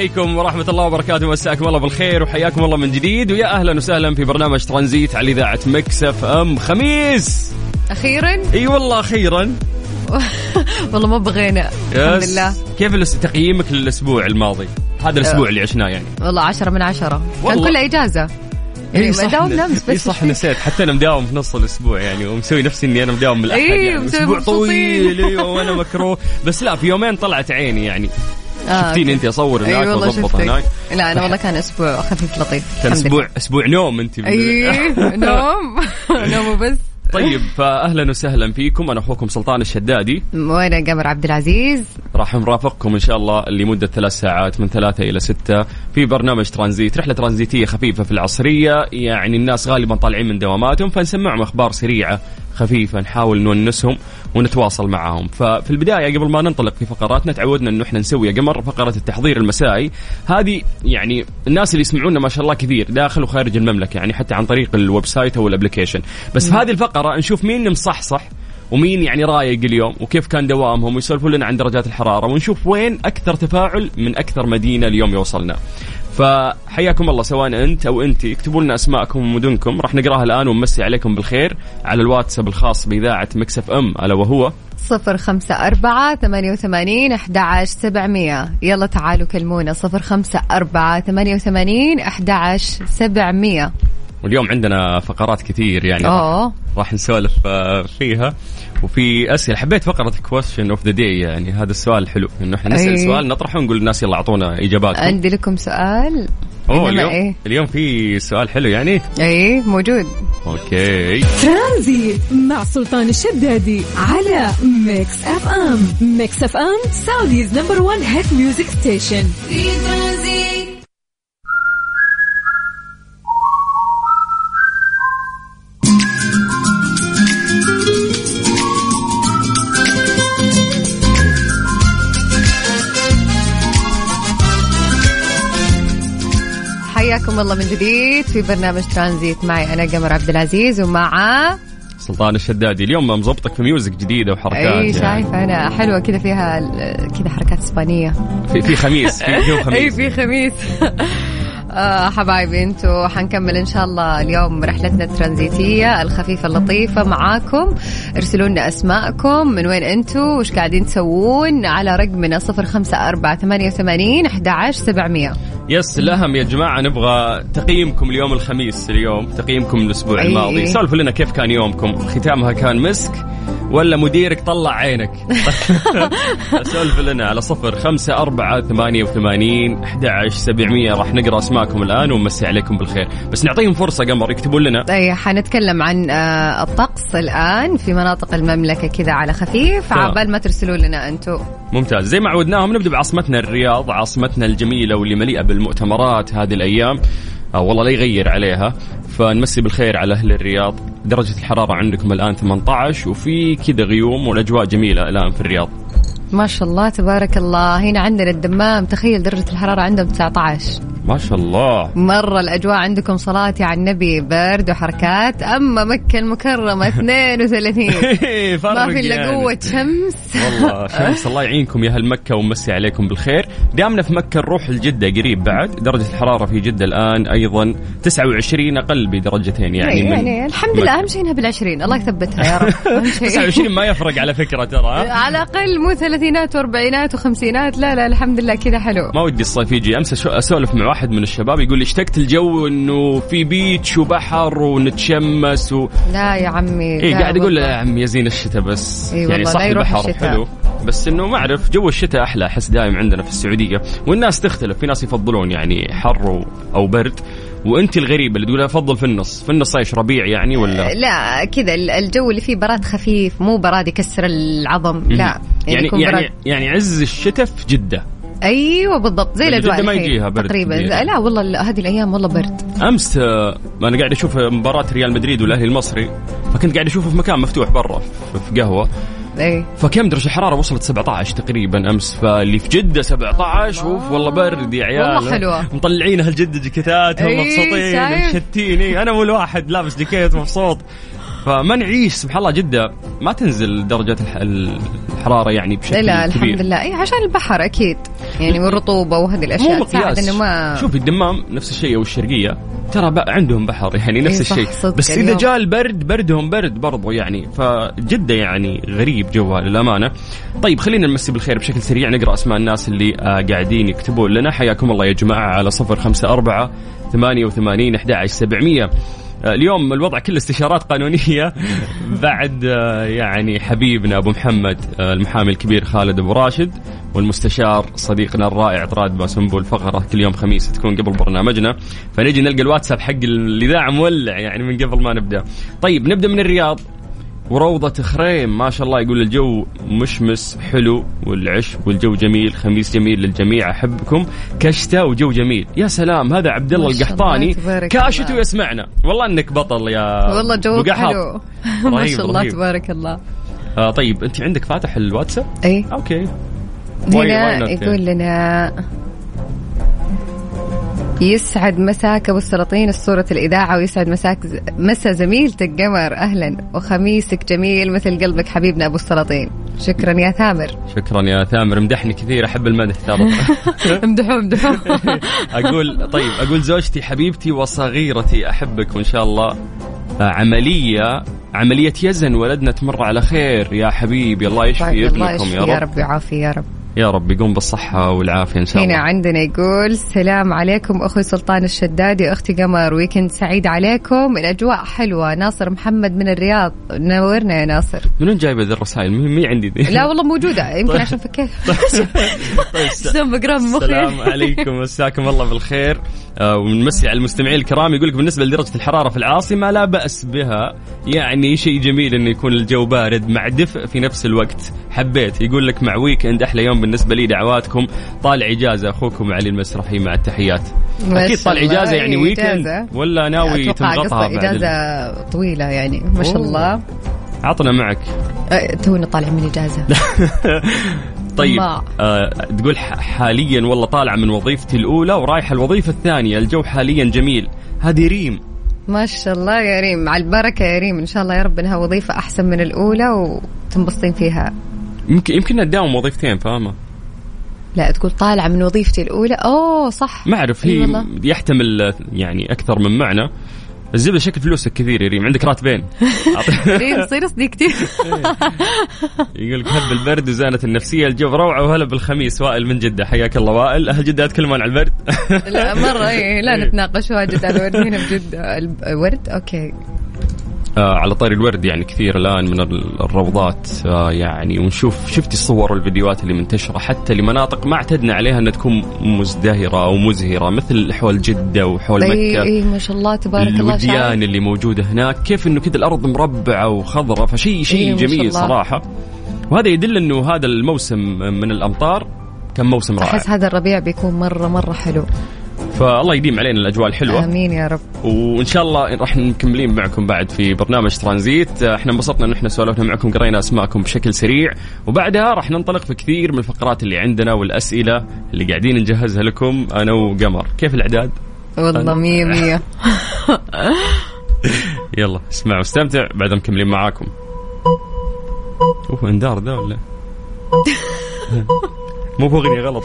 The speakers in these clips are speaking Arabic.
عليكم ورحمة الله وبركاته مساكم الله بالخير وحياكم الله من جديد ويا أهلا وسهلا في برنامج ترانزيت على إذاعة مكسف أم. خميس! أخيرا؟ إي والله أخيرا. والله ما بغينا الحمد. لله. كيف تقييمك للأسبوع الماضي؟ هذا الأسبوع اللي عشناه يعني. والله عشرة من عشرة. كان والله. كله إجازة. يعني اي بس صح نسيت. حتى أنا مداوم في نص الأسبوع يعني ومسوي نفسي إني أنا مداوم من الاحد يعني. أسبوع. طويل أيوه وأنا مكروه. بس لا في يومين طلعت عيني يعني. آه، شفتيني. انت أصور هناك وأضبط شفتك. هناك. لا أنا والله كان أسبوع خفيف لطيف. كان أسبوع أسبوع نوم انت. أي نوم. نوم بس طيب فاهلا وسهلا فيكم. أنا أخوكم سلطان الشدادي. وين قمر عبد العزيز. راح نرافقكم إن شاء الله لمدة ثلاث ساعات من ثلاثة إلى ستة في برنامج ترانزيت رحلة ترانزيتية خفيفة في العصرية يعني الناس غالبا طالعين من دواماتهم فنسمعهم أخبار سريعة خفيفة نحاول نونسهم ونتواصل معهم. ففي البداية قبل ما ننطلق في فقراتنا تعودنا إنه إحنا نسوي يا قمر فقرة التحضير المسائي. هذه يعني الناس اللي يسمعونا ما شاء الله كثير داخل وخارج المملكة يعني حتى عن طريق ال website أو ال application بس في هذه الفقرة نشوف مين مصحصح ومين يعني رايق اليوم؟ وكيف كان دوامهم؟ ويسولفوا لنا عن درجات الحرارة ونشوف وين أكثر تفاعل من أكثر مدينة اليوم يوصلنا. فحياكم الله سواء أنت أو أنت اكتبوا لنا أسماءكم ومدنكم. راح نقراها الآن ونمسي عليكم بالخير على الواتساب الخاص بإذاعة Mix FM ألا وهو؟ صفر خمسة أربعة ثمانية وثمانين أحد عشر سبعمية. يلا تعالوا كلمونا صفر خمسة أربعة ثمانية وثمانين أحد عشر سبعمية. واليوم عندنا فقرات كثير يعني أوه. راح نسولف آه، فيها. وفي أسئلة حبيت فقرة question of the day يعني هذا السؤال حلو إنه إحنا نسأل أي. سؤال نطرحه ونقول للناس يلا أعطونا إجاباتكم. عندي لكم سؤال. أوه اليوم إيه؟ اليوم في سؤال حلو يعني؟ اي موجود. Okay. ترانزيت مع سلطان الشدادي على Mix FM. Mix FM Saudi's number 1 hit music station في ترانزيت حياكم الله من جديد في برنامج ترانزيت. معي أنا قمر عبد العزيز ومع سلطان الشدادي. اليوم مظبطك في ميوزك جديدة وحركات أي يعني. شايفة يعني. أنا حلوة كذا فيها كذا حركات إسبانية. في في خميس في خميس أي في خميس. آه، حبايبي أنتم حنكمل إن شاء الله اليوم رحلتنا الترانزيتية الخفيفة اللطيفة معاكم. ارسلوا لنا أسماءكم من وين أنتم وش قاعدين تسوون على رقمنا 054 88 11700 يس الاهم يا جماعة نبغى تقييمكم اليوم الخميس اليوم تقييمكم الأسبوع أي. الماضي. سولفوا لنا كيف كان يومكم؟ ختامها كان مسك ولا مديرك طلع عينك؟ سولف لنا على صفر خمسة أربعة ثمانية وثمانين أحد سبعمية. راح نقرأ أسماءكم الآن ونمسي عليكم بالخير. بس نعطيهم فرصة قمر يكتبوا لنا. طيب حنتكلم عن آه، الطقس الآن في مناطق المملكة كذا على خفيف. عبال ما ترسلوا لنا أنتم ممتاز. زي ما عودناهم نبدأ بعاصمتنا الرياض عاصمتنا الجميلة واللي مليئة بالمؤتمرات هذه الأيام. آه والله لا يغير عليها. فنمسي بالخير على أهل الرياض. درجة الحرارة عندكم الآن 18 وفي كذا غيوم والأجواء جميلة الآن في الرياض. ما شاء الله تبارك الله. هنا عندنا الدمام تخيل درجة الحرارة عندهم 19 ما شاء الله. مرة الأجواء عندكم صلاتي على النبي برد وحركات. أما مكة المكرمة 32 فرق ما في إلا يعني. قوة شمس. والله شمس. الله يعينكم يا أهل مكة ومسي عليكم بالخير. دامنا في مكة نروح لجده قريب بعد. درجة الحرارة في جدة الآن أيضا 29 أقل بدرجتين يعني يعني, من يعني الحمد لله مكة. أهم شيء إنها بالعشرين. الله يثبتها يا رب. أهم شيء. 29 ما يفرق على فكرة ترى؟ على الأقل مو ثلاثينات وأربعينات وخمسينات. لا لا الحمد لله كذا حلو. ما ودي الصيف يجي. أمس أسولف مع واحد من الشباب يقول لي اشتقت الجو إنه في بيتش وبحر ونتشمس و... لا يا عمي لا قاعد أقول له. يا عم يزين الشتاء بس. إي يعني صح البحر الشتاء. حلو. بس إنه ما أعرف جو الشتاء أحلى أحس دايم عندنا في السعودية. والناس تختلف في ناس يفضلون يعني حر أو برد. وانت الغريبة اللي تقول أفضل في النص. في النص إيش ربيع يعني ولا؟ لا كذا ال- الجو اللي فيه براد خفيف مو براد يكسر العظم لا. يعني يعني براد. يعني عز الشتاء في جدة أيوه بالضبط زي بس الأجواء ما يجيها برد تقريبا. لا والله ال- هذه الأيام والله برد أمس آه، أنا قاعد أشوف مباراة ريال مدريد والأهلي المصري فكنت قاعد أشوفه في مكان مفتوح برا في- قهوة اي فكم درجة الحرارة وصلت 17 تقريبا أمس فاللي في جدة 17 أوف والله برد يا عيال والله حلوة. مطلعين أهل جدة جاكيتات هم إيه، مبسوطين؟ مشتين إيه، أنا اول واحد لابس جاكيت مبسوط فما نعيش سبحان الله جدة ما تنزل درجات الح- الحرارة يعني بشكل لا كبير. الحمد لله. اي عشان البحر أكيد. يعني والرطوبة وهذه الأشياء. مو تساعد إنه ما شوف الدمام نفس الشيء أو الشرقية ترى بقى عندهم بحر يعني نفس إيه الشيء. بس إذا اليوم. جاء البرد بردهم برد برضو يعني. فجدة يعني غريب جوها للأمانة. طيب خلينا نمسي بالخير بشكل سريع. نقرأ أسماء الناس اللي آه قاعدين يكتبون لنا. حياكم الله يا جماعة على صفر خمسة أربعة ثمانية وثمانين أحد عشر سبعمية. اليوم الوضع كله استشارات قانونية. بعد آه، يعني حبيبنا أبو محمد آه، المحامي الكبير خالد أبو راشد والمستشار صديقنا الرائع طراد باسنبول فقرة كل يوم خميس تكون قبل برنامجنا. فنجي نلقى الواتساب حق الإذاعة مولع يعني من قبل ما نبدأ. طيب نبدأ من الرياض. وروضة خريم ما شاء الله يقول الجو مشمس حلو والعش والجو جميل خميس جميل للجميع أحبكم. كشتة وجو جميل. يا سلام هذا عبد الله القحطاني. كاشت. ويسمعنا والله إنك بطل يا والله جوك. حلو. ما شاء الله رهيب. تبارك الله. آه طيب أنت عندك فاتح الواتساب؟ اي why هنا يقول لنا يسعد مساك أبو السلاطين الصورة الإذاعة ويسعد مساك مسا زميلتك قمر أهلا وخميسك جميل مثل قلبك حبيبنا أبو السلاطين. شكرا يا ثامر. شكرا يا ثامر مدحني كثير أحب المدح ترى. امدحوا امدحوا أقول طيب أقول زوجتي حبيبتي وصغيرتي أحبك وإن شاء الله. عملية عملية يزن ولدنا تمر على خير. يا حبيبي الله يشفي طيب، الله ابنكم يشفي يا يا رب. رب يعافي يا رب. يا رب يقوم بالصحة والعافية إن شاء هنا الله عندنا يقول السلام عليكم أخوي سلطان الشدادي أختي قمر ويكند سعيد عليكم. الأجواء حلوة. ناصر محمد من الرياض. نورنا يا ناصر. من وين جايبه ذي الرسائل مي عندي ذي لا والله موجودة. يمكن عشان فكيت. طيب مخي. السلام عليكم. مساكم الله بالخير. آه، ونمسي على المستمعين الكرام يقول لك بالنسبة لدرجة الحرارة في العاصمة لا بأس بها. يعني شيء جميل انه يكون الجو بارد مع دفء في نفس الوقت. حبيت. يقول لك مع weekend أحلى يوم بالنسبة لي دعواتكم. طالع إجازة أخوكم علي المسرحي مع التحيات. أكيد طالع إجازة يعني weekend. ولا ناوي بعد إجازة طويلة يعني ما شاء. الله. عطنا معك. أه، تونا طالع من إجازة. طيب. آه تقول حاليا والله طالعة من وظيفتي الأولى ورايحه الوظيفة الثانية. الجو حاليا جميل. هذه ريم. ما شاء الله يا ريم. على البركة يا ريم. إن شاء الله يا رب إنها وظيفة أحسن من الأولى وتنبسطين فيها. يمكن يمكن تداوم وظيفتين فاهمة؟ لا تقول طالعه من وظيفتي الأولى. أوه صح. ما أعرف هي والله. يحتمل يعني أكثر من معنى. الزبدة شكل فلوسك كثير يا ريم عندك راتبين. ريم تصير صديقتي يقول لك هب البرد وزانت النفسية الجو روعة وهلا بالخميس وائل من جدة. حياك الله وائل. أهل جدة يتكلمون عن البرد. لا مرة إيه لا نتناقش واجد على الورد. هنا بجده الورد؟ Okay. آه على طاري الورد يعني كثير الآن من ال- الروضات آه يعني ونشوف شفتي الصور والفيديوهات اللي منتشرة حتى لمناطق ما اعتدنا عليها إنها تكون مزدهرة أو مزهرة مثل حول جدة وحول إي مكة. إي ما شاء الله تبارك الله الوديان اللي موجودة هناك كيف إنه كذا الأرض مربعة وخضراء فشيء شيء شاء جميل. صراحة. وهذا يدل إنه هذا الموسم من الأمطار كان موسم رائع. أحس هذا الربيع بيكون مرة مرة حلو. فالله يديم علينا الأجواء الحلوة. آمين يا رب. وإن شاء الله راح مكملين معكم بعد في برنامج ترانزيت. إحنا انبسطنا إن إحنا سولفنا معكم قرينا أسماءكم بشكل سريع. وبعدها راح ننطلق في كثير من الفقرات اللي عندنا والأسئلة اللي قاعدين نجهزها لكم أنا وقمر. كيف الأعداد؟ والله مية مية. يلا اسمع واستمتع بعد مكملين معاكم. أوه أندار ذا ولا؟ مو باغنية غلط.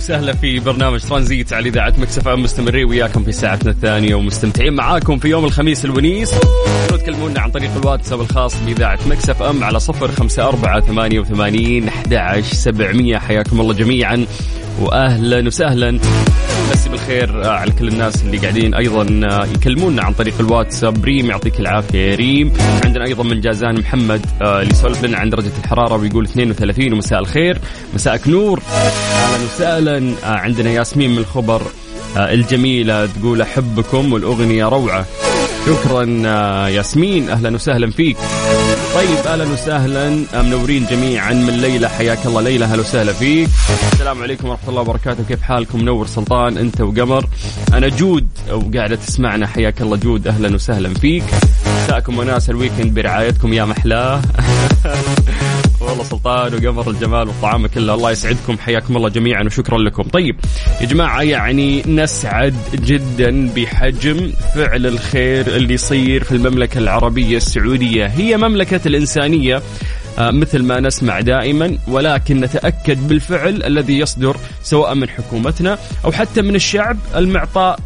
وسهلا في برنامج ترانزيت على إذاعة Mix FM مستمرين وياكم في ساعتنا الثانية ومستمتعين معاكم في يوم الخميس الونيس. تكلمونا عن طريق الواتساب الخاص بإذاعة Mix FM على صفر خمسة أربعة ثمانية وثمانين أحد عشر سبعمية. حياكم الله جميعا واهلا وسهلا. مسي بالخير آه، على كل الناس اللي قاعدين أيضا آه، يكلمونا عن طريق الواتساب. ريم يعطيك العافية ريم. عندنا أيضا من جازان محمد آه، اللي يسولف لنا عن درجة الحرارة ويقول 32 ومساء الخير. مساءك نور. أهلا وسهلا. عندنا ياسمين من الخبر الجميلة تقول أحبكم والأغنية روعة. شكرا آه، ياسمين. أهلا وسهلا فيك. طيب أهلا وسهلا منورين جميعا من ليلى. حياك الله ليلى أهلا وسهلا فيك. السلام عليكم ورحمة الله وبركاته. كيف حالكم؟ منور سلطان أنت وقمر. أنا جود وقاعده تسمعنا. حياك الله جود أهلا وسهلا فيك. مساءكم وناس ال weekend برعايتكم يا محلاه. والله سلطان وقمر الجمال والطعام كله الله يسعدكم حياكم الله جميعا وشكرا لكم. طيب يا جماعة يعني نسعد جدا بحجم فعل الخير اللي يصير في المملكة العربية السعودية. هي مملكة الإنسانية آه، مثل ما نسمع دائما ولكن نتأكد بالفعل الذي يصدر سواء من حكومتنا أو حتى من الشعب المعطاء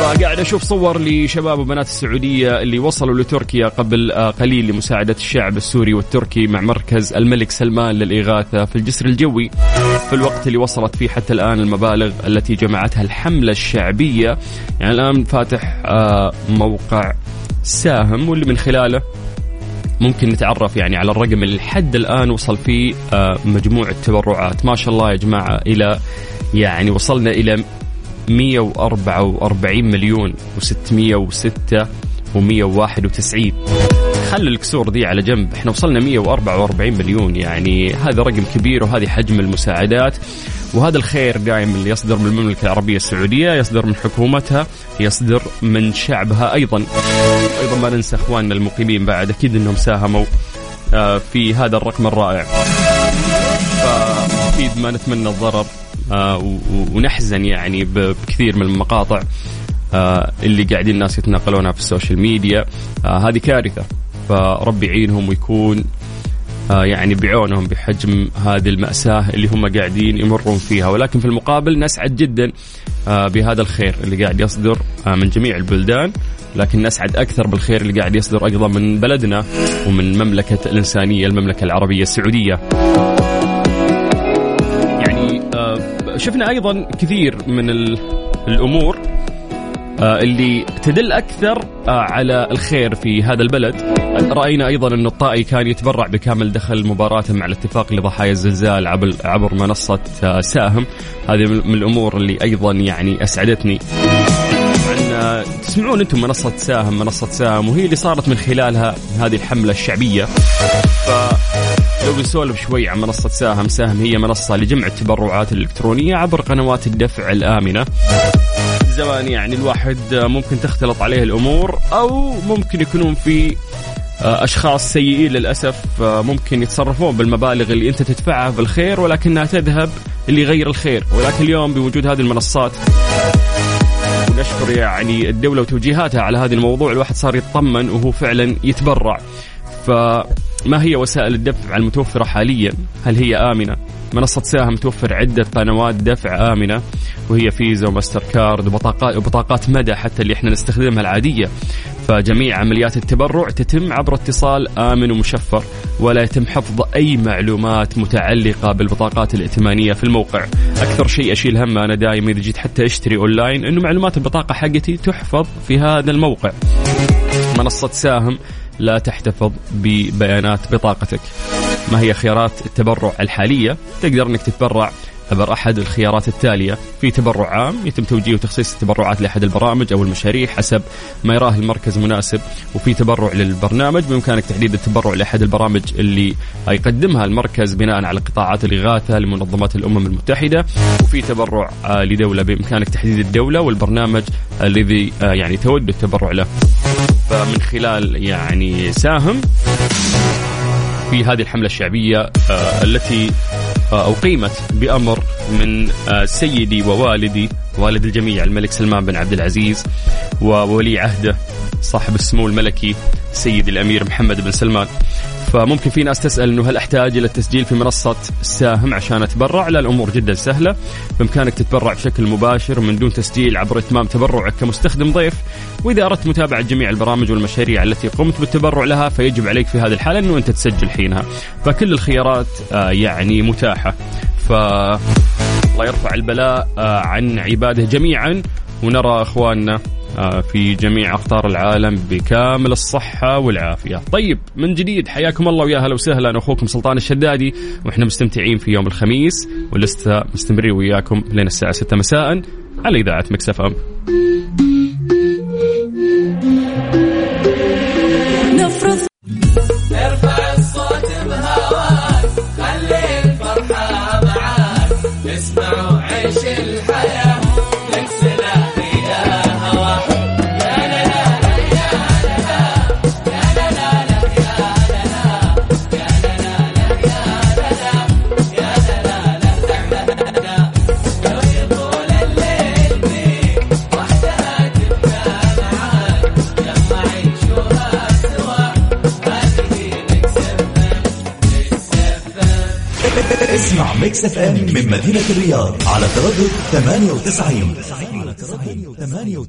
أيضا فقاعد أشوف صور لشباب وبنات السعودية اللي وصلوا لتركيا قبل آه، قليل لمساعدة الشعب السوري والتركي مع مركز الملك سلمان للإغاثة في الجسر الجوي في الوقت اللي وصلت فيه حتى الآن المبالغ التي جمعتها الحملة الشعبية. يعني الآن فاتح آه، موقع ساهم واللي من خلاله ممكن نتعرف يعني على الرقم اللي لحد الآن وصل فيه آه، مجموع التبرعات. ما شاء الله يا جماعة إلى يعني وصلنا إلى 144 مليون و606 و191 خلوا الكسور دي على جنب. إحنا وصلنا 144 مليون. يعني هذا رقم كبير وهذه حجم المساعدات. وهذا الخير دائما اللي يصدر من المملكة العربية السعودية يصدر من حكومتها يصدر من شعبها أيضا. أيضا ما ننسى أخواننا المقيمين بعد. أكيد أنهم ساهموا آه، في هذا الرقم الرائع. فأكيد ما نتمنى الضرر. ونحزن يعني بكثير من المقاطع آه، اللي قاعدين الناس يتناقلونها في السوشيال ميديا. آه، هذه كارثة. فربي يعينهم ويكون آه، يعني بعونهم بحجم هذه المأساة اللي هم قاعدين يمرون فيها. ولكن في المقابل نسعد جدا آه، بهذا الخير اللي قاعد يصدر آه، من جميع البلدان. لكن نسعد أكثر بالخير اللي قاعد يصدر أيضا من بلدنا ومن مملكة الإنسانية المملكة العربية السعودية. شفنا أيضا كثير من ال- الأمور آه، اللي تدل أكثر آه، على الخير في هذا البلد. رأينا أيضا أن الطائي كان يتبرع بكامل دخل مباراته مع الاتفاق لضحايا الزلزال عبر منصة آه، ساهم. هذه من الأمور اللي أيضا يعني أسعدتني. تسمعون أنتم منصة ساهم. منصة ساهم وهي اللي صارت من خلالها هذه الحملة الشعبية. ف لو بنسولف شوي عن منصة ساهم ساهم هي منصة لجمع التبرعات الإلكترونية عبر قنوات الدفع الآمنة. زمان يعني الواحد ممكن تختلط عليه الأمور أو ممكن يكونون في آه، أشخاص سيئين للأسف آه، ممكن يتصرفون بالمبالغ اللي أنت تدفعها بالخير ولكنها تذهب لغير الخير. ولكن اليوم بوجود هذه المنصات ونشكر يعني الدولة وتوجيهاتها على هذا الموضوع الواحد صار يطمن وهو فعلا يتبرع. فما هي وسائل الدفع المتوفرة حاليا؟ هل هي آمنة؟ منصة ساهم توفر عدة قنوات دفع آمنة وهي فيزا وماستر كارد وبطاقات وبطاقات مدى حتى اللي إحنا نستخدمها العادية. فجميع عمليات التبرع تتم عبر اتصال آمن ومشفر ولا يتم حفظ أي معلومات متعلقة بالبطاقات الائتمانية في الموقع. أكثر شيء أشيل همه أنا دائما إذا جيت حتى أشتري أونلاين أنه معلومات البطاقة حقتي تحفظ في هذا الموقع. منصة ساهم لا تحتفظ ببيانات بطاقتك. ما هي خيارات التبرع الحالية؟ تقدر أنك تتبرع عبر أحد الخيارات التالية. في تبرع عام يتم توجيه وتخصيص التبرعات لأحد البرامج أو المشاريع حسب ما يراه المركز مناسب وفي تبرع للبرنامج بإمكانك تحديد التبرع لأحد البرامج اللي يقدمها المركز بناء على قطاعات الإغاثة لمنظمات الأمم المتحدة. وفي تبرع آه، لدولة بإمكانك تحديد الدولة والبرنامج الذي آه، يعني تود التبرع له. فمن خلال يعني ساهم في هذه الحملة الشعبية آه، التي آه، أقيمت بأمر من آه، سيدي ووالدي والد الجميع الملك سلمان بن عبد العزيز وولي عهده صاحب السمو الملكي سيد الأمير محمد بن سلمان. فممكن في ناس تسأل إنه هل أحتاج إلى التسجيل في منصة ساهم عشان أتبرع؟ لا الأمور جدا سهلة، بإمكانك تتبرع بشكل مباشر من دون تسجيل عبر إتمام تبرعك كمستخدم ضيف، وإذا أردت متابعة جميع البرامج والمشاريع التي قمت بالتبرع لها فيجب عليك في هذه الحالة إنه أنت تسجل حينها، فكل الخيارات آه، يعني متاحة. ف الله يرفع البلاء آه، عن عباده جميعا ونرى أخواننا في جميع أقطار العالم بكامل الصحة والعافية. طيب من جديد حياكم الله ويا هلا وسهلا أخوكم سلطان الشدادي وإحنا مستمتعين في يوم الخميس ولسه مستمرين وياكم لين الساعة 6 مساء على إذاعة مكسف أم. مدينة الرياض على تردد 98 98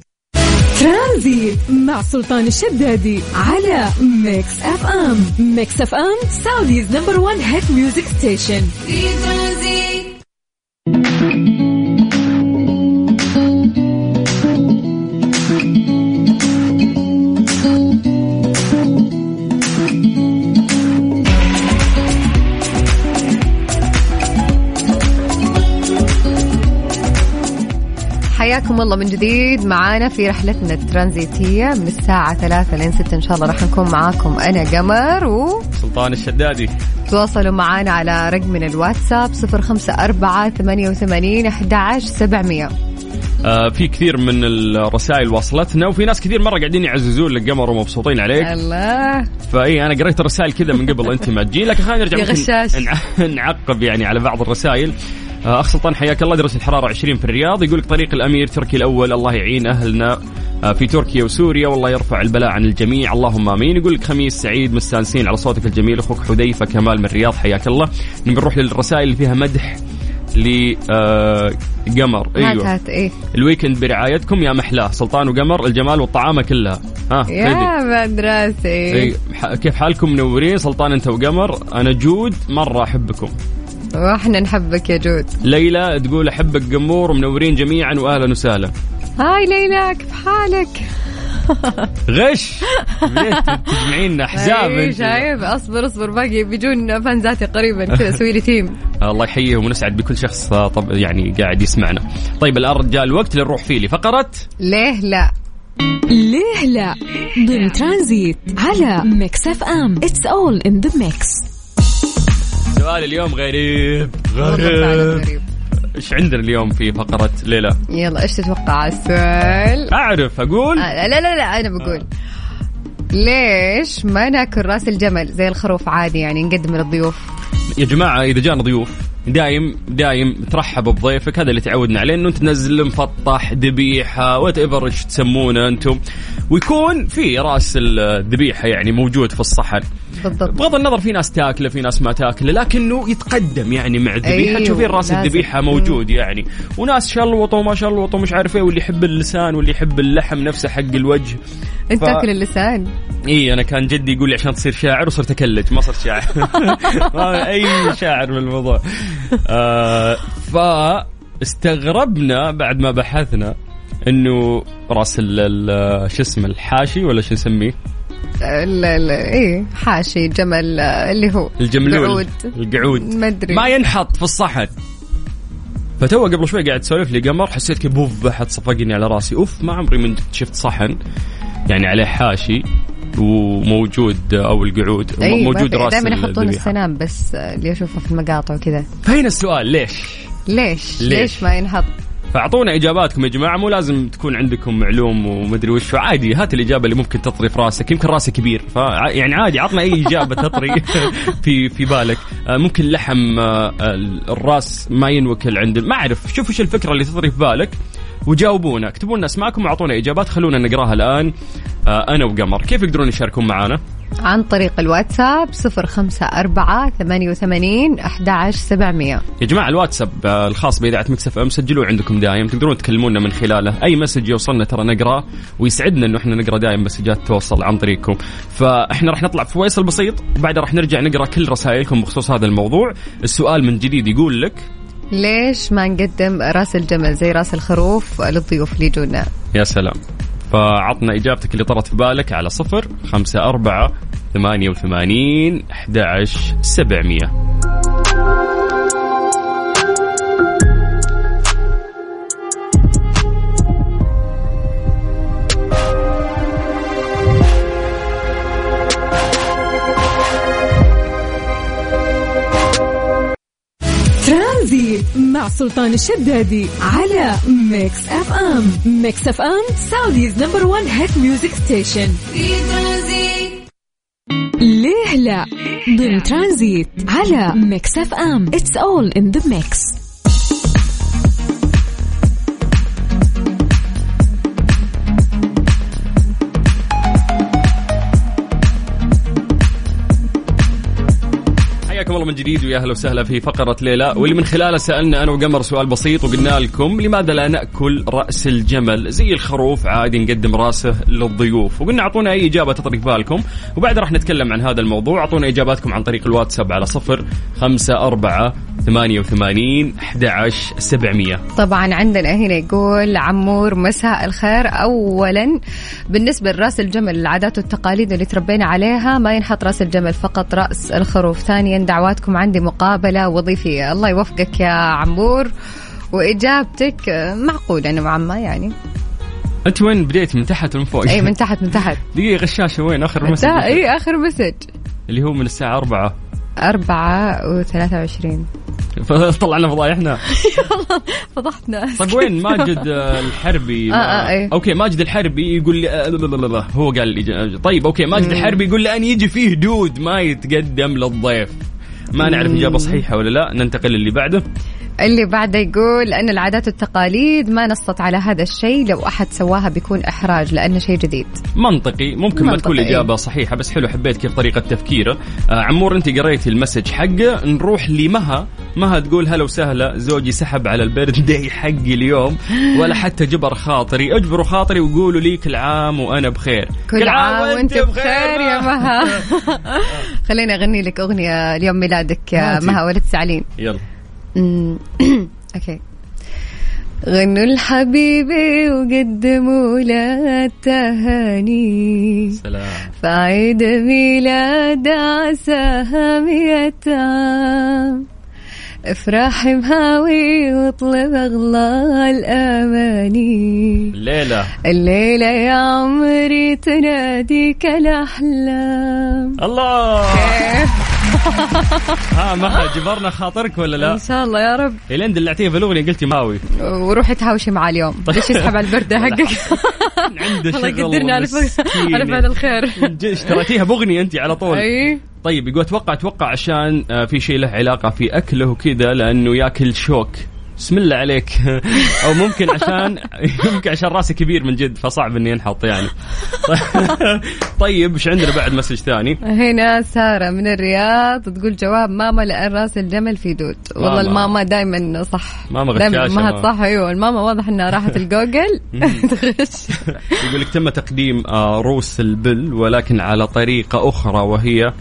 ترانزيت مع سلطان الشدادي على Mix FM. Mix FM Saudi's number 1 hit music station. في حياكم الله من جديد. معانا في رحلتنا الترانزيتية من الساعة ثلاثة لين ستة إن شاء الله. راح نكون معاكم أنا قمر سلطان الشدادي. وتواصلوا معانا على رقمنا الواتساب صفر خمسة أربعة ثمانية وثمانين أحد عشر سبعمية. آه في كثير من الرسائل وصلتنا وفي ناس كثير مرة قاعدين يعززون لك قمر ومبسوطين عليك. الله. فإي أنا قريت الرسائل كذا من قبل أنت ما تجي. لكن خلينا نرجع نعقب يعني على بعض الرسائل. آه، اخ سلطان حياك الله درجه الحرارة 20 في الرياض. يقول لك طريق الأمير تركي الأول الله يعين أهلنا آه، في تركيا وسوريا والله يرفع البلاء عن الجميع. اللهم آمين. يقول لك خميس سعيد مستانسين على صوتك الجميل أخوك حذيفة كمال من الرياض حياك الله. نبي نروح للرسائل اللي فيها مدح لقمر هات أيوه. هات إيه. ال weekend برعايتكم يا محلاه سلطان وقمر الجمال والطعامه كلها ها. يا مدرسي ح- كيف حالكم منورين؟ سلطان انت وقمر أنا جود مرة أحبكم. وإحنا نحبك يا جود. ليلى تقول أحبك قمور ومنورين جميعا واهلا وسهلا. Hi ليلى كيف حالك؟ غش! تجمعين أحزاب أنت. شايف؟ أصبر أصبر باقي بيجون fans اتي قريبا كذا سوي لي team الله يحييهم ونسعد بكل شخص طب يعني قاعد يسمعنا. طيب الان جاء الوقت اللي نروح فيه لفقره ليه لا؟ ليه لا؟ ضمن ترانزيت على Mix FM. It's all in the mix سؤال اليوم غريب غريب. إيش عندنا اليوم في فقرة ليه لا؟ يلا إيش تتوقع؟ السؤال. أعرف أقول؟ آه لا لا لا أنا بقول. ليش ما ناكل رأس الجمل زي الخروف عادي يعني نقدم للضيوف يا جماعة إذا جانا ضيوف دايم دايم ترحب بضيفك هذا اللي تعودنا عليه إنه تنزل مفطح ذبيحة whatever إيش تسمونه أنتم. ويكون في رأس الذبيحة يعني موجود في الصحن. بالضبط. بغض النظر في ناس تاكله في ناس ما تاكله لكنه يتقدم يعني مع الذبيحة. أيوه، تشوفين راس لازم. الذبيحة موجود يعني. وناس شلوطوا وما شلوطوا مش عارف إيه واللي يحب اللسان واللي يحب اللحم نفسه حق الوجه. أنت ف- تاكل اللسان. إي أنا كان جدي يقول لي عشان تصير شاعر وصرت أكلج. ما صرت شاعر. ما أي شاعر بالموضوع آه فاستغربنا بعد ما بحثنا إنه راس شو اسمه الحاشي ولا شو نسميه؟ ال- ال- إيه حاشي جمل آه، اللي هو الجملول قعود. القعود ما أدري ما ينحط في الصحن فتو قبل شوي قاعد تسولف لي قمر حسيت كيف بوف احد صفقني على راسي أوف ما عمري من شفت صحن يعني عليه حاشي وموجود أو القعود أي موجود راس دائما يحطون. السنام بس آه، اللي أشوفه في المقاطع وكذا فهنا السؤال ليش؟ ليش؟ ليش؟ ليش ما ينحط؟ فأعطونا إجاباتكم يا جماعة. مو لازم تكون عندكم معلوم ومدري وش. عادي هات الإجابة اللي ممكن تطري في راسك. يمكن راسي كبير. ف يعني عادي عطنا أي إجابة تطري في في بالك. آه، ممكن لحم آه، الراس ما ينوكل عند ما أعرف. شوف إيش الفكرة اللي تطري في بالك وجاوبونا. اكتبوا لنا اسماءكم وأعطونا إجابات. خلونا نقراها الآن. آه، أنا وقمر. كيف يقدرون يشاركون معنا عن طريق الواتساب 054 88 11700 يا جماعة الواتساب آه، الخاص بإذاعة Mix FM سجلوه عندكم دايم تقدرون تكلمونا من خلاله. أي message يوصلنا ترى نقراه ويسعدنا إنه إحنا نقرأ دايم مسجات توصل عن طريقكم. فإحنا راح نطلع في فاصل بسيط وبعدها راح نرجع نقرأ كل رسائلكم بخصوص هذا الموضوع. السؤال من جديد يقول لك ليش ما نقدم راس الجمل زي راس الخروف للضيوف اللي يجونا؟ يا سلام. فعطنا إجابتك اللي طرت في بالك على صفر خمسة أربعة ثمانية وثمانين أحد عشر سبعمية. ترانزيت مع سلطان الشدادي على ميكس اف ام ميكس اف ام Saudi's number 1 hit music station في ترانزيت ليه لا؟ ضمن ترانزيت على ميكس اف ام it's all in the mix هلا من جديد ويا أهلا وسهلا في فقرة ليه لا واللي من خلالها سألنا أنا وقمر سؤال بسيط وقلنا لكم لماذا لا نأكل رأس الجمل؟ زي الخروف عادي نقدم رأسه للضيوف وقلنا أعطونا أي إجابة تطرق بالكم وبعد راح نتكلم عن هذا الموضوع أعطونا إجاباتكم عن طريق الواتساب على صفر خمسة أربعة ثمانية وثمانين أحد عشر سبعمية. طبعا عندنا هنا يقول عمور مساء الخير. اولا بالنسبة لرأس الجمل العادات والتقاليد اللي تربينا عليها ما ينحط رأس الجمل فقط رأس الخروف. ثانيا دعواتكم عندي مقابلة وظيفية. الله يوفقك يا عمور. وإجابتك آه، معقولة نوعا ما يعني. أنت وين بديت؟ من تحت ومن فوق؟ إي من تحت من تحت. دقيقة غشاشة وين؟ آخر مسج؟ إي آخر مسج. اللي هو من الساعة أربعة. أربعة وثلاثة وعشرين. فطلعنا فضايحنا فضحتنا. طيب وين؟ ماجد آه، الحربي. آه، آه، إيه. أوكي ماجد الحربي يقول لي آه، لا، لا، لا، لا. هو قال لي طيب أوكي ماجد الحربي يقول لي ان يجي فيه دود ما يتقدم للضيف. ما نعرف إجابة صحيحة ولا لا. ننتقل للي بعده. اللي بعده يقول أن العادات والتقاليد ما نصت على هذا الشيء. لو أحد سواها بيكون إحراج لأنه شيء جديد. منطقي. ممكن ما منطقي. تكون الإجابة صحيحة بس حلو حبيت كيف طريقة تفكيره. آه عمور أنت قريتي المسج حقه نروح لمها. مها تقول هلا وسهلا زوجي سحب على البيرث داي حقي اليوم ولا حتى جبر خاطري. اجبروا خاطري وقولوا لي كل عام وأنا بخير. كل عام وأنت بخير. يا مها. خليني أغني لك أغنية اليوم ميلادك يا هاتي. مها ولا تزعلين يلا. أوكي. غنوا لحبيبي وقدموا له التهاني سلام. فعيد ميلاد عساها مية عام افرح مهاوي واطلب أغلى الأماني. الليلة. الليلة يا عمري تناديك الأحلام. الله. ها ما جبرنا خاطرك ولا لا؟ إن شاء الله يا رب. إلين دلعتيه في الاغنيه قلتي ماوي. وروحي تهاوشي معاه اليوم. ليش يسحب على البرده حقك؟ عنده الله شغل يقدرنا على فعل الخير. اشتريتيها باغنيه أنت على طول. أي. طيب يقول أتوقع أتوقع عشان آه، في شيء له علاقة في أكله وكذا لأنه ياكل شوك. بسم الله عليك. أو ممكن عشان يمكن عشان راسي كبير من جد فصعب إني أنحط يعني. طيب إيش عندنا بعد مسج ثاني؟ هنا سارة من الرياض تقول جواب ماما لأن رأس الجمل في دود. والله ماما. الماما دائما صح. ماما امها ماما. صح أيوه. الماما واضح إنها راحت الجوجل. تغش. يقول لك تم تقديم آه، روس البل ولكن على طريقة أخرى وهي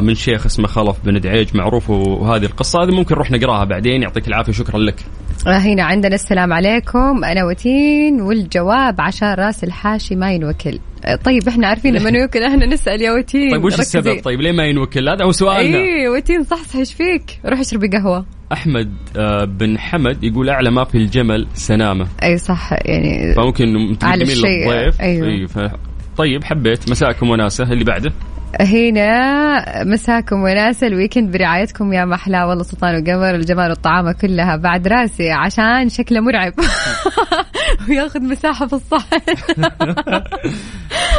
من شيخ اسمه خلف بن دعيج معروف وهذه القصة. هذه ممكن نروح نقراها بعدين. يعطيك العافية شكرا لك. هنا عندنا السلام عليكم. أنا وتين والجواب عشان راس الحاشي ما ينوكل. طيب إحنا عارفين لما ينوكل إحنا نسأل يا وتين. طيب وش ركزي. السبب؟ طيب ليه ما ينوكل؟ هذا هو سؤالنا. اي وتين صح إيش فيك؟ روح اشربي قهوة. أحمد آه، بن حمد يقول أعلى ما في الجمل سنامة. أي صح يعني فممكن على تقدمين الشيء، للضيف. ف... طيب حبيت. مساءكم وناسة. اللي بعده؟ هنا مساكم وناسة الويكند برعايتكم يا محلا والله سلطان وقمر الجمال والطعامة كلها بعد راسي عشان شكله مرعب. وياخذ مساحة في الصحن.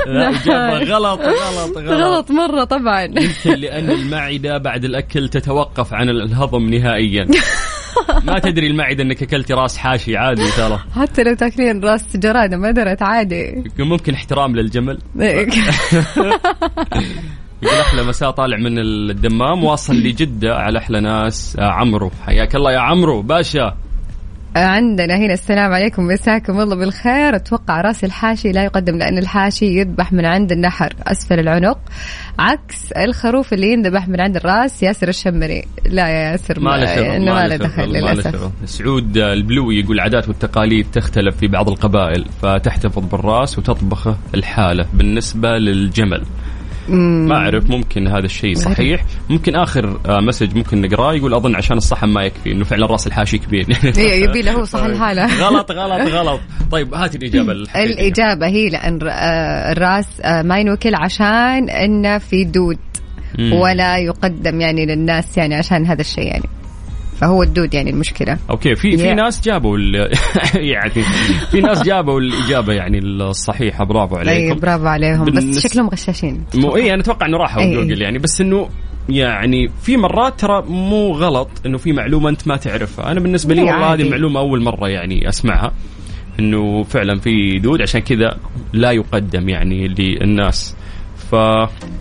لا اجابه غلط غلط غلط. غلط مرة طبعا. يمكن لأن المعدة بعد الأكل تتوقف عن الهضم نهائيا. ما تدري المعدة إنك أكلتي راس حاشي عادي ترى حتى لو تاكلين راس جرادة ما درت عادي. ممكن احترام للجمل. يقول أحلى مساء طالع من الدمام واصل لجدة على أحلى ناس. آه، عمرو حياك الله يا عمرو باشا. عندنا هنا السلام عليكم مساكم الله بالخير. أتوقع رأس الحاشي لا يقدم لأن الحاشي يذبح من عند النحر أسفل العنق عكس الخروف اللي ينذبح من عند الرأس ياسر الشمري. لا يا ياسر ما ما له دخل للأسف. سعود البلوي يقول العادات والتقاليد تختلف في بعض القبائل فتحتفظ بالرأس وتطبخه الحالة. بالنسبة للجمل ما أعرف ممكن هذا الشيء صحيح. ممكن آخر آه، مسج ممكن نقراه يقول أظن عشان الصحن ما يكفي إنه فعلا رأس الحاشي كبير. إيه، يبي له هو صح الحالة غلط غلط غلط. طيب هات الإجابة الحقيقية. الإجابة هي لأن آه، الرأس آه، ما ينوكل عشان إنه في دود. ولا يقدم يعني للناس يعني عشان هذا الشيء يعني. فهو الدود يعني المشكلة. أوكي في في Yeah. ناس جابوا يعني في ناس جابوا الإجابة يعني الصحيحة. برافو عليكم. برافو عليهم. بس شكلهم غشاشين. مو اي أنا أتوقع إنه راحوا. جوجل يعني. بس إنه يعني في مرات ترى مو غلط إنه في معلومة أنت ما تعرفها. أنا بالنسبة لي إي والله. هذه المعلومة أول مرة يعني أسمعها. إنه فعلا في دود عشان كذا لا يقدم يعني للناس. ف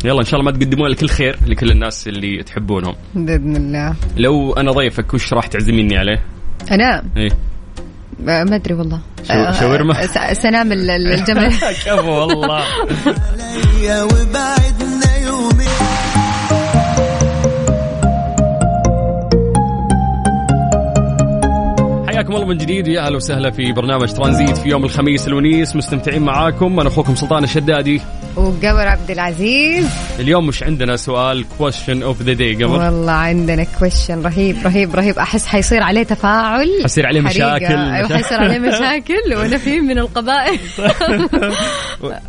يلا إن شاء الله ما تقدمون لك الخير لكل الناس اللي تحبونهم. بإذن الله. لو أنا ضيفك وش راح تعزميني عليه؟ أنا؟ إيه. ما أدري والله. شاورما؟ سنام ال- ال- الجمل. كفو والله. حياكم الله من جديد. يا أهلا وسهلا في برنامج ترانزيت في يوم الخميس الونيس. مستمتعين معاكم. أنا أخوكم سلطان الشدادي. وقمر عبد العزيز. اليوم مش عندنا سؤال question of the day قبل؟ والله عندنا question رهيب رهيب رهيب. أحس حيصير عليه تفاعل. حيصير عليه. مشاكل. أيوه حيصير عليه مشاكل. وننفى من القبايل.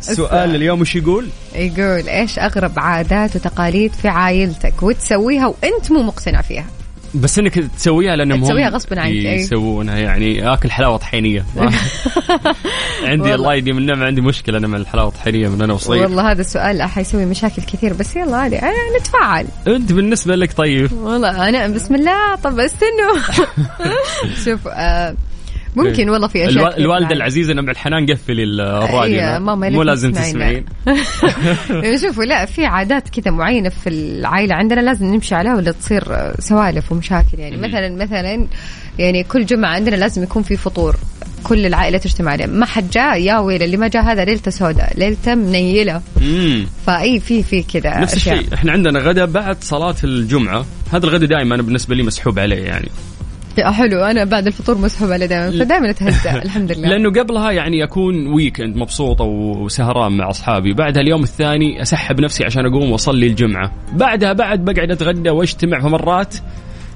سؤال اليوم وش يقول؟ يقول إيش أغرب عادات وتقاليد في عائلتك وتسويها وأنت مو مقتنع فيها؟ بس إنك تسويها لانهم تسويها غصباً عنك، أي. يسوونها. يعني آكل حلاوة طحينية. عندي. الله يديم النعمة عندي مشكلة أنا مع الحلاوة الطحينية من أنا وصغير. والله هذا السؤال حيسوي مشاكل كثير بس يلا عادي آه، نتفاعل. أنت بالنسبة لك طيب. والله أنا بسم الله طب استنوا. شوف آه ممكن والله في أشياء الوالدة معي. العزيزة نبع الحنان قفلي الراديو. إيه، ماما مو لازم؟ تسمعين. شوفوا لا في عادات كذا معينة في العائلة عندنا لازم نمشي عليها ولا تصير سوالف ومشاكل يعني. مثلا مثلا يعني كل جمعة عندنا لازم يكون في فطور. كل العائلة تجتمع عليه. ما حد جاء يا ويل اللي ما جاء هذا ليلته سوداء ليلته منيلة. فأي في في كذا نفس. الشيء. إحنا عندنا غدا بعد صلاة الجمعة. هذا الغدا دائما أنا بالنسبة لي مسحوب عليه يعني. حلو أنا بعد الفطور مسحوب عليه دائما فدائما اتهزأ الحمد لله. لأنه قبلها يعني أكون ويكند مبسوطة وسهران مع أصحابي. بعدها اليوم الثاني أسحب نفسي عشان أقوم وأصلي الجمعة. بعدها بعد بقعد أتغدى وأجتمع في مرات.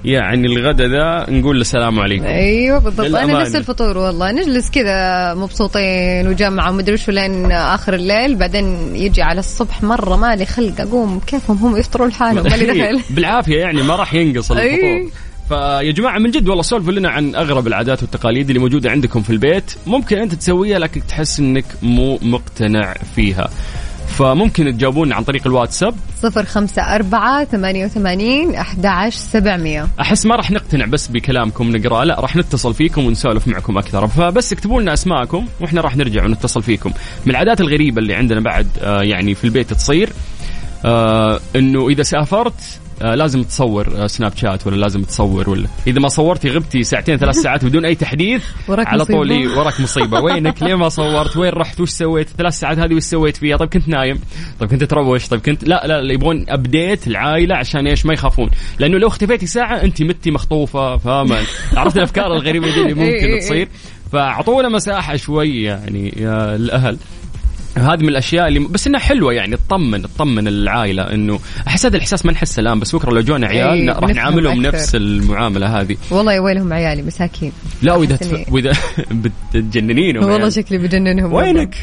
يعني الغدا ذا نقول له السلام عليكم. أيوه بالضبط. أنا. نفس الفطور والله. نجلس كذا مبسوطين وجمعة ومدري وش لين آخر الليل. بعدين يجي على الصبح مرة مالي خلق أقوم. كيفهم هم يفطروا لحالهم؟ مالي دخل. بالعافية يعني ما راح ينقص. الفطور. فيا جماعة من جد والله سولفوا لنا عن أغرب العادات والتقاليد اللي موجودة عندكم في البيت. ممكن أنت تسويها لكن تحس أنك مو مقتنع فيها. فممكن تجاوبونا عن طريق الواتساب. صفر خمسة أربعة ثمانية وثمانين أحد عشر سبعمية. أحس ما راح نقتنع بس بكلامكم نقراه لا راح نتصل فيكم ونسولف معكم أكثر. فبس اكتبوا لنا أسماءكم وإحنا راح نرجع ونتصل فيكم. من العادات الغريبة اللي عندنا بعد آه يعني في البيت تصير آه إنه إذا سافرت آه لازم تصور آه سناب شات ولا لازم تصور ولا. إذا ما صورتي غبتي ساعتين ثلاث ساعات بدون أي تحديث وراك على طول. إيه، وراك مصيبة. وينك؟ ليه ما صورت؟ وين رحت؟ وش سويت؟ ثلاث ساعات هذه وش سويت فيها؟ طيب كنت نايم. طيب كنت تروش؟ طيب كنت لا لا, لا يبغون ابديت العائلة عشان إيش؟ ما يخافون. لأنه لو اختفيتي ساعة أنت متي مخطوفة فاهمة؟ عرفت الأفكار الغريبة دي اللي إيه، إيه، ممكن إيه. تصير؟ فأعطونا مساحة شوي يعني يا الأهل. هذه من الأشياء اللي بس إنها حلوة يعني تطمن تطمن العائلة إنه أحس هذا الإحساس ما نحسه الآن بس بكرة لو جونا عيال إيه، راح نعاملهم أكثر. نفس المعاملة هذه والله يا ويلهم عيالي مساكين لا وإذا تف... وإذا بتجننينهم والله يعني. شكلي بجننهم وينك؟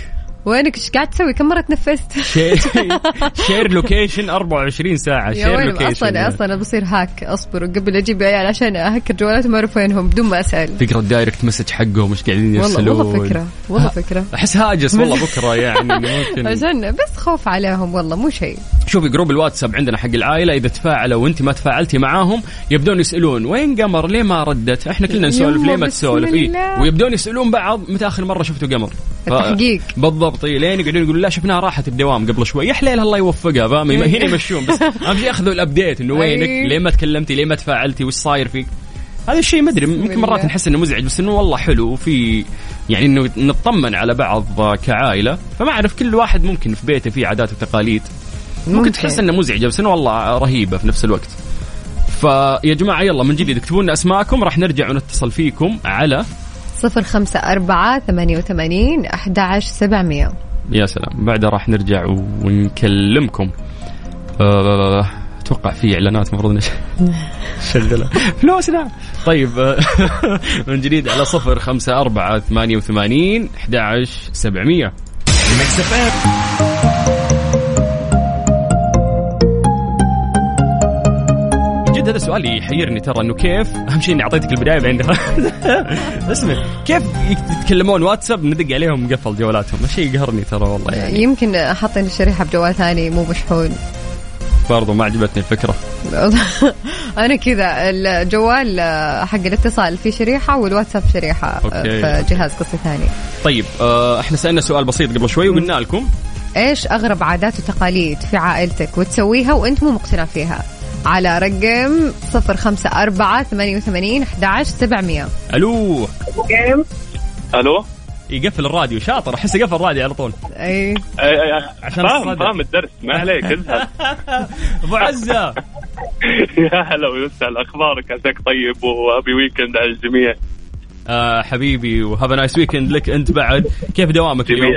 وينك؟ إيش قاعد تسوي؟ كم مرة تنفست share location 24 ساعة. share location أصلا أصلا بصير hack. أصبر قبل أجيب عيال عشان ا hack ر جوالاتهم أعرف وينهم بدون ما أسأل. تقرا ال direct message حقهم مش قاعدين والله يرسلون. والله فكرة والله فكرة. أحس هاجس والله فكرة يعني ممكن. عشان بس خوف عليهم والله مو شيء. شوفي جروب الواتساب عندنا حق العائلة إذا تفاعلوا وأنت ما تفاعلتي معاهم يبدون يسألون وين قمر؟ ليه ما ردت؟ إحنا كلنا نسولف ليه ما تسولف؟ إيه؟ ويبدون يسألون بعض متى آخر مرة شفتوا قمر؟ التحقيق. بالضبط. إيه، لين يقعدون يقولون لا شفناها راحت الدوام قبل شوي. يا حليل الله يوفقها. فاهم؟ هنا يمشون. بس اهم شيء ياخذوا الابديت إنه وينك. ليه ما تكلمتي؟ ليه ما تفاعلتي؟ وش صاير فيك؟ هذا الشيء ما أدري. ممكن مرات. نحس إنه مزعج بس إنه والله حلو. وفي يعني إنه نطمن على بعض كعائلة. فما أعرف كل واحد ممكن في بيته فيه عادات وتقاليد. ممكن, ممكن. تحس إنه مزعجه بس إنه والله رهيبة في نفس الوقت. فيا جماعة يلا من جديد اكتبوا لنا أسماءكم. راح نرجع ونتصل فيكم على صفر خمسة أربعة ثمانية وثمانين أحد عشر سبعمية. يا سلام. بعدها راح نرجع ونكلمكم. أه، أتوقع في إعلانات المفروض نش- نشغلها فلوسنا طيب أه، من جديد على صفر خمسة أربعة ثمانية وثمانين أحد عشر سبعمية. جد هذا سؤال يحيرني ترى إنه كيف؟ أهم شيء إني أعطيتك البداية بعدين اسمع كيف يتكلمون واتساب ندق عليهم قفل جوالاتهم؟ شيء يقهرني ترى والله يعني. يمكن حاطين الشريحة بجوال ثاني مو مشحون. برضو ما عجبتني الفكرة. أنا كذا الجوال حق الاتصال فيه شريحة والواتساب شريحة أوكي. في جهاز قصة ثاني. طيب آه إحنا سألنا سؤال بسيط قبل شوي وقلنا لكم. إيش أغرب عادات وتقاليد في عائلتك وتسويها وأنت مو مقتنع فيها؟ على رقم صفر خمسة أربعة ثمانية وثمانين أحد عشر سبعمية. ألو. ألو؟ يقفل الراديو شاطر أحس قفل الراديو على طول. أي. عشان فاهم الصدى. فاهم الدرس ما عليك أبو عزة. يا هلا وسهلا أخبارك عساك طيب و happy weekend على الجميع. آه حبيبي و have nice weekend لك أنت بعد. كيف دوامك اليوم؟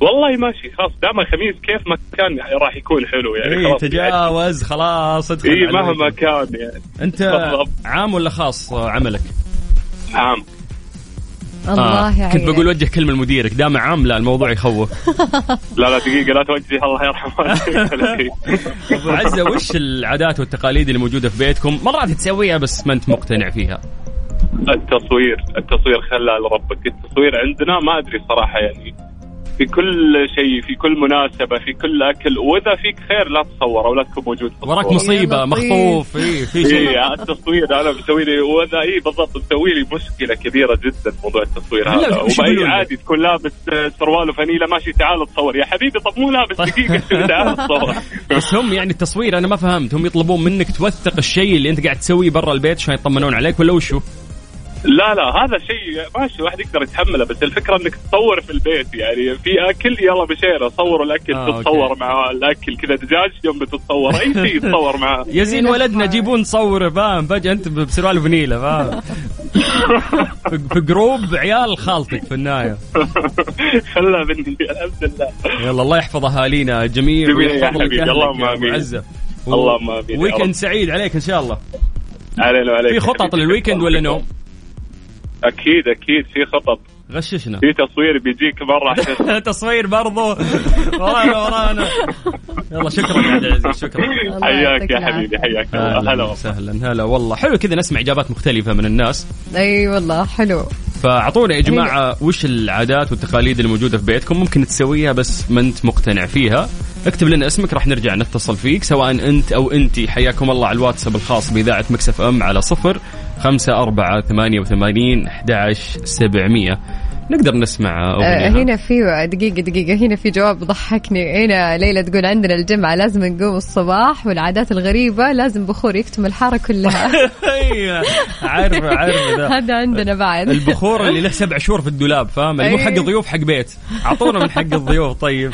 والله ماشي خلاص دام الخميس كيف ما كان راح يكون حلو يعني اي خلاص تجاوز خلاص ادخل اي مهما. كان يعني. أنت بالضبط. عام ولا خاص آه، عملك؟ عام. الله كنت بقول وجه كلمة لمديرك دام عام لا الموضوع يخوف. لا لا دقيقة لا توجهي الله يرحمه. أبو عزة وش العادات والتقاليد اللي موجودة في بيتكم؟ مرات تسويها بس ما أنت مقتنع فيها. التصوير التصوير خلى ربك. التصوير عندنا ما أدري صراحة يعني. في كل شيء في كل مناسبة في كل أكل وإذا فيك خير لا تصور أو لا تكون موجود في وراك. مصيبة. مخطوف اي في شيء اي التصوير أنا مسوي لي واذا اي بالضبط مسوي لي مشكلة كبيرة جدا موضوع التصوير هذا وبأي؟ عادي تكون لابس سروال وفانيلة ماشي تعال تصور يا حبيبي طب مو لابس دقيقة تعال تصور بس هم يعني التصوير أنا ما فهمت هم يطلبون منك توثق الشيء اللي أنت قاعد تسويه برا البيت عشان يطمنون عليك ولا وشو؟ لا لا هذا شيء ماشي الواحد يقدر يتحمله بس الفكرة إنك تصور في البيت يعني في أكل يلا بشيرة صوروا الأكل آه، أوكي. تتصور مع الأكل كذا دجاج يوم بتتصور أي شيء تصور معاه يزين يلحق. ولدنا جيبون نصوره فاهم فجأة أنت بسروال فنيله فاهم في- جروب عيال خالتك في النهاية خلها مني الحمد لله يلا الله يحفظ أهالينا جميع يا ويحفظ لك اللهم يا و- اللهم آمين يا weekend. سعيد عليك إن شاء الله علينا وعليك في خطط لل weekend ولا نوم؟ أكيد أكيد في خطط. غششنا. في تصوير بيجيك برا عشان تصوير برضو. ورانا ورانا. يلا شكرا يا عبد العزيز شكرا. حياك يا. حبيبي حياك الله. هلا. وسهلا هلا والله. حلو كذا نسمع إجابات مختلفة من الناس. أي والله حلو. فأعطونا يا جماعة وش العادات والتقاليد اللي موجوده في بيتكم؟ ممكن تسويها بس ما أنت مقتنع فيها. اكتب لنا اسمك راح نرجع نتصل فيك سواء أنت أو انت حياكم الله على الواتساب الخاص بإذاعة مكسف أم على صفر خمسة أربعة ثمانية وثمانين أحد سبعمية. نقدر نسمع آه، أغنية هنا في دقيقة دقيقة. هنا في جواب ضحكني. هنا ليلى تقول عندنا الجمعة لازم نقوم الصباح والعادات الغريبة لازم بخور يكتم الحارة كلها. عارف عارف ذا هذا عندنا بعد. البخور اللي له سبع شهور في الدولاب فاهم؟ اللي مو حق. ضيوف حق بيت. أعطونا من حق الضيوف طيب.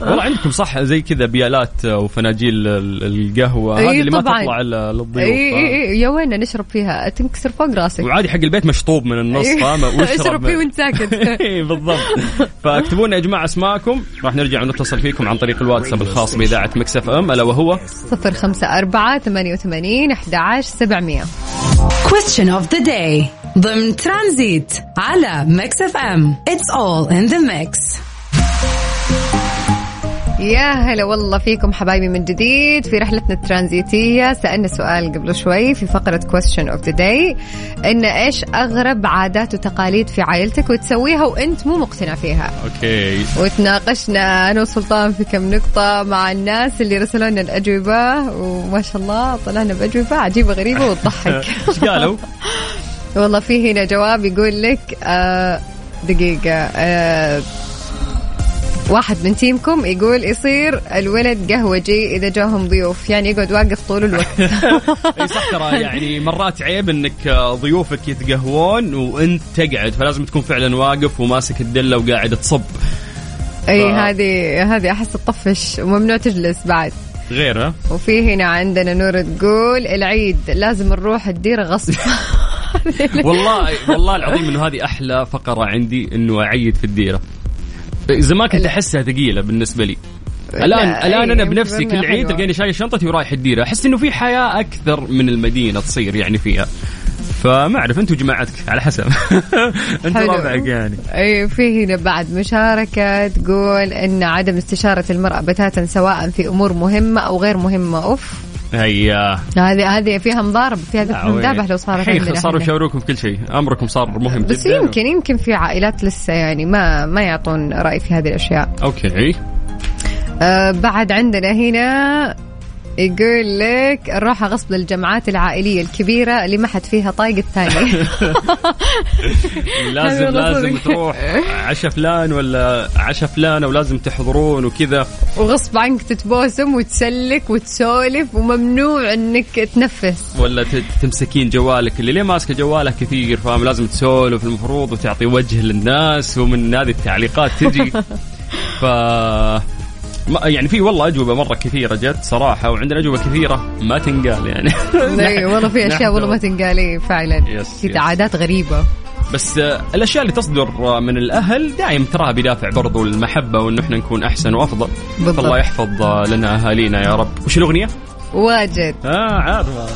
والله عندكم صح زي كذا بيالات وفناجيل ال- القهوة. أي هذه اللي ما. تطلع للضيوف إي؟ إي يا وين نشرب فيها؟ تنكسر فوق راسك. وعادي حق البيت مشطوب من النص فاهم؟ اشرب فيه وانت ساكت إي بالضبط. فاكتبوا لنا يا جماعة أسماءكم. راح نرجع ونتصل فيكم عن طريق الواتساب الخاص بإذاعة ميكس إف إم. ألا وهو؟ صفر خمسة أربعة ثمانية وثمانين أحد عشر سبعمية. Question of the day. ضمن ترانزيت على ميكس إف إم. It's all in the mix. يا هلا والله فيكم حبايبي من جديد في رحلتنا الترانزيتية. سألنا سؤال قبل شوي في فقرة question of the day إن إيش أغرب عادات وتقاليد في عائلتك وتسويها وأنت مو مقتنع فيها؟ أوكي. وتناقشنا أنا وسلطان في كم نقطة مع الناس اللي رسلوا لنا الأجوبة وما شاء الله طلعنا بأجوبة عجيبة غريبة وتضحك. إيش قالوا؟ والله في هنا جواب يقول لك آه دقيقة آه واحد من تيمكم يقول يصير الولد قهوجي إذا جاهم ضيوف. يعني يقعد واقف طول الوقت. إي صح ترى يعني مرات عيب إنك ضيوفك يتقهوون وأنت تقعد فلازم تكون فعلا واقف وماسك الدلة وقاعد تصب. إي ف- هذه هذه أحس تطفش وممنوع تجلس بعد. غير ها؟ وفي هنا عندنا نور تقول العيد لازم نروح الديره غصب. والله والله العظيم إنه هذه أحلى فقرة عندي إنه أعيد في الديرة. زمان كنت أحسها ثقيلة بالنسبة لي. الان لا، الآن أنا إيه، بنفسي كل. عيد تلقاني شايل شنطتي ورايح الديرة. أحس إنه في حياة أكثر من المدينة تصير يعني فيها. فما أعرف انت وجماعتك على حسب. أنت. ربعك يعني. أي في هنا بعد مشاركة تقول إن عدم استشارة المرأة بتاتا سواء في أمور مهمة أو غير مهمة. أوف. هيا. هذه هذه فيها مضارب فيها مذابح. لو صارت الحين عندنا صاروا. يشاوروكم في كل شيء. أمركم صار مهم بس جدا. يمكن يمكن في عائلات لسه يعني ما ما يعطون رأي في هذه الأشياء. أوكي. آه بعد عندنا هنا يقول لك الروحة غصب للجمعات العائلية الكبيرة اللي ما حد فيها طايق الثاني. لازم لازم. تروح عشاء فلان ولا عشاء فلان ولازم تحضرون وكذا. وغصب عنك تتبوسم وتسلك وتسولف وممنوع إنك تنفس. ولا تمسكين جوالك. اللي ليه ماسكة جواله كثير فاهم؟ لازم تسولف المفروض وتعطي وجه للناس ومن هذه التعليقات تجي. ف يعني في والله أجوبة مرة كثيرة جت صراحة وعندنا أجوبة كثيرة ما تنقال يعني. اي والله في أشياء والله ما تنقال فعلا. يس. عادات غريبة. بس آه، الأشياء اللي تصدر من الأهل دايم تراها بدافع برضو المحبة وانه إحنا نكون أحسن وأفضل. بالضبط. الله يحفظ آه، لنا أهالينا يا رب. وش الاغنيه؟ واجد. آه عارفه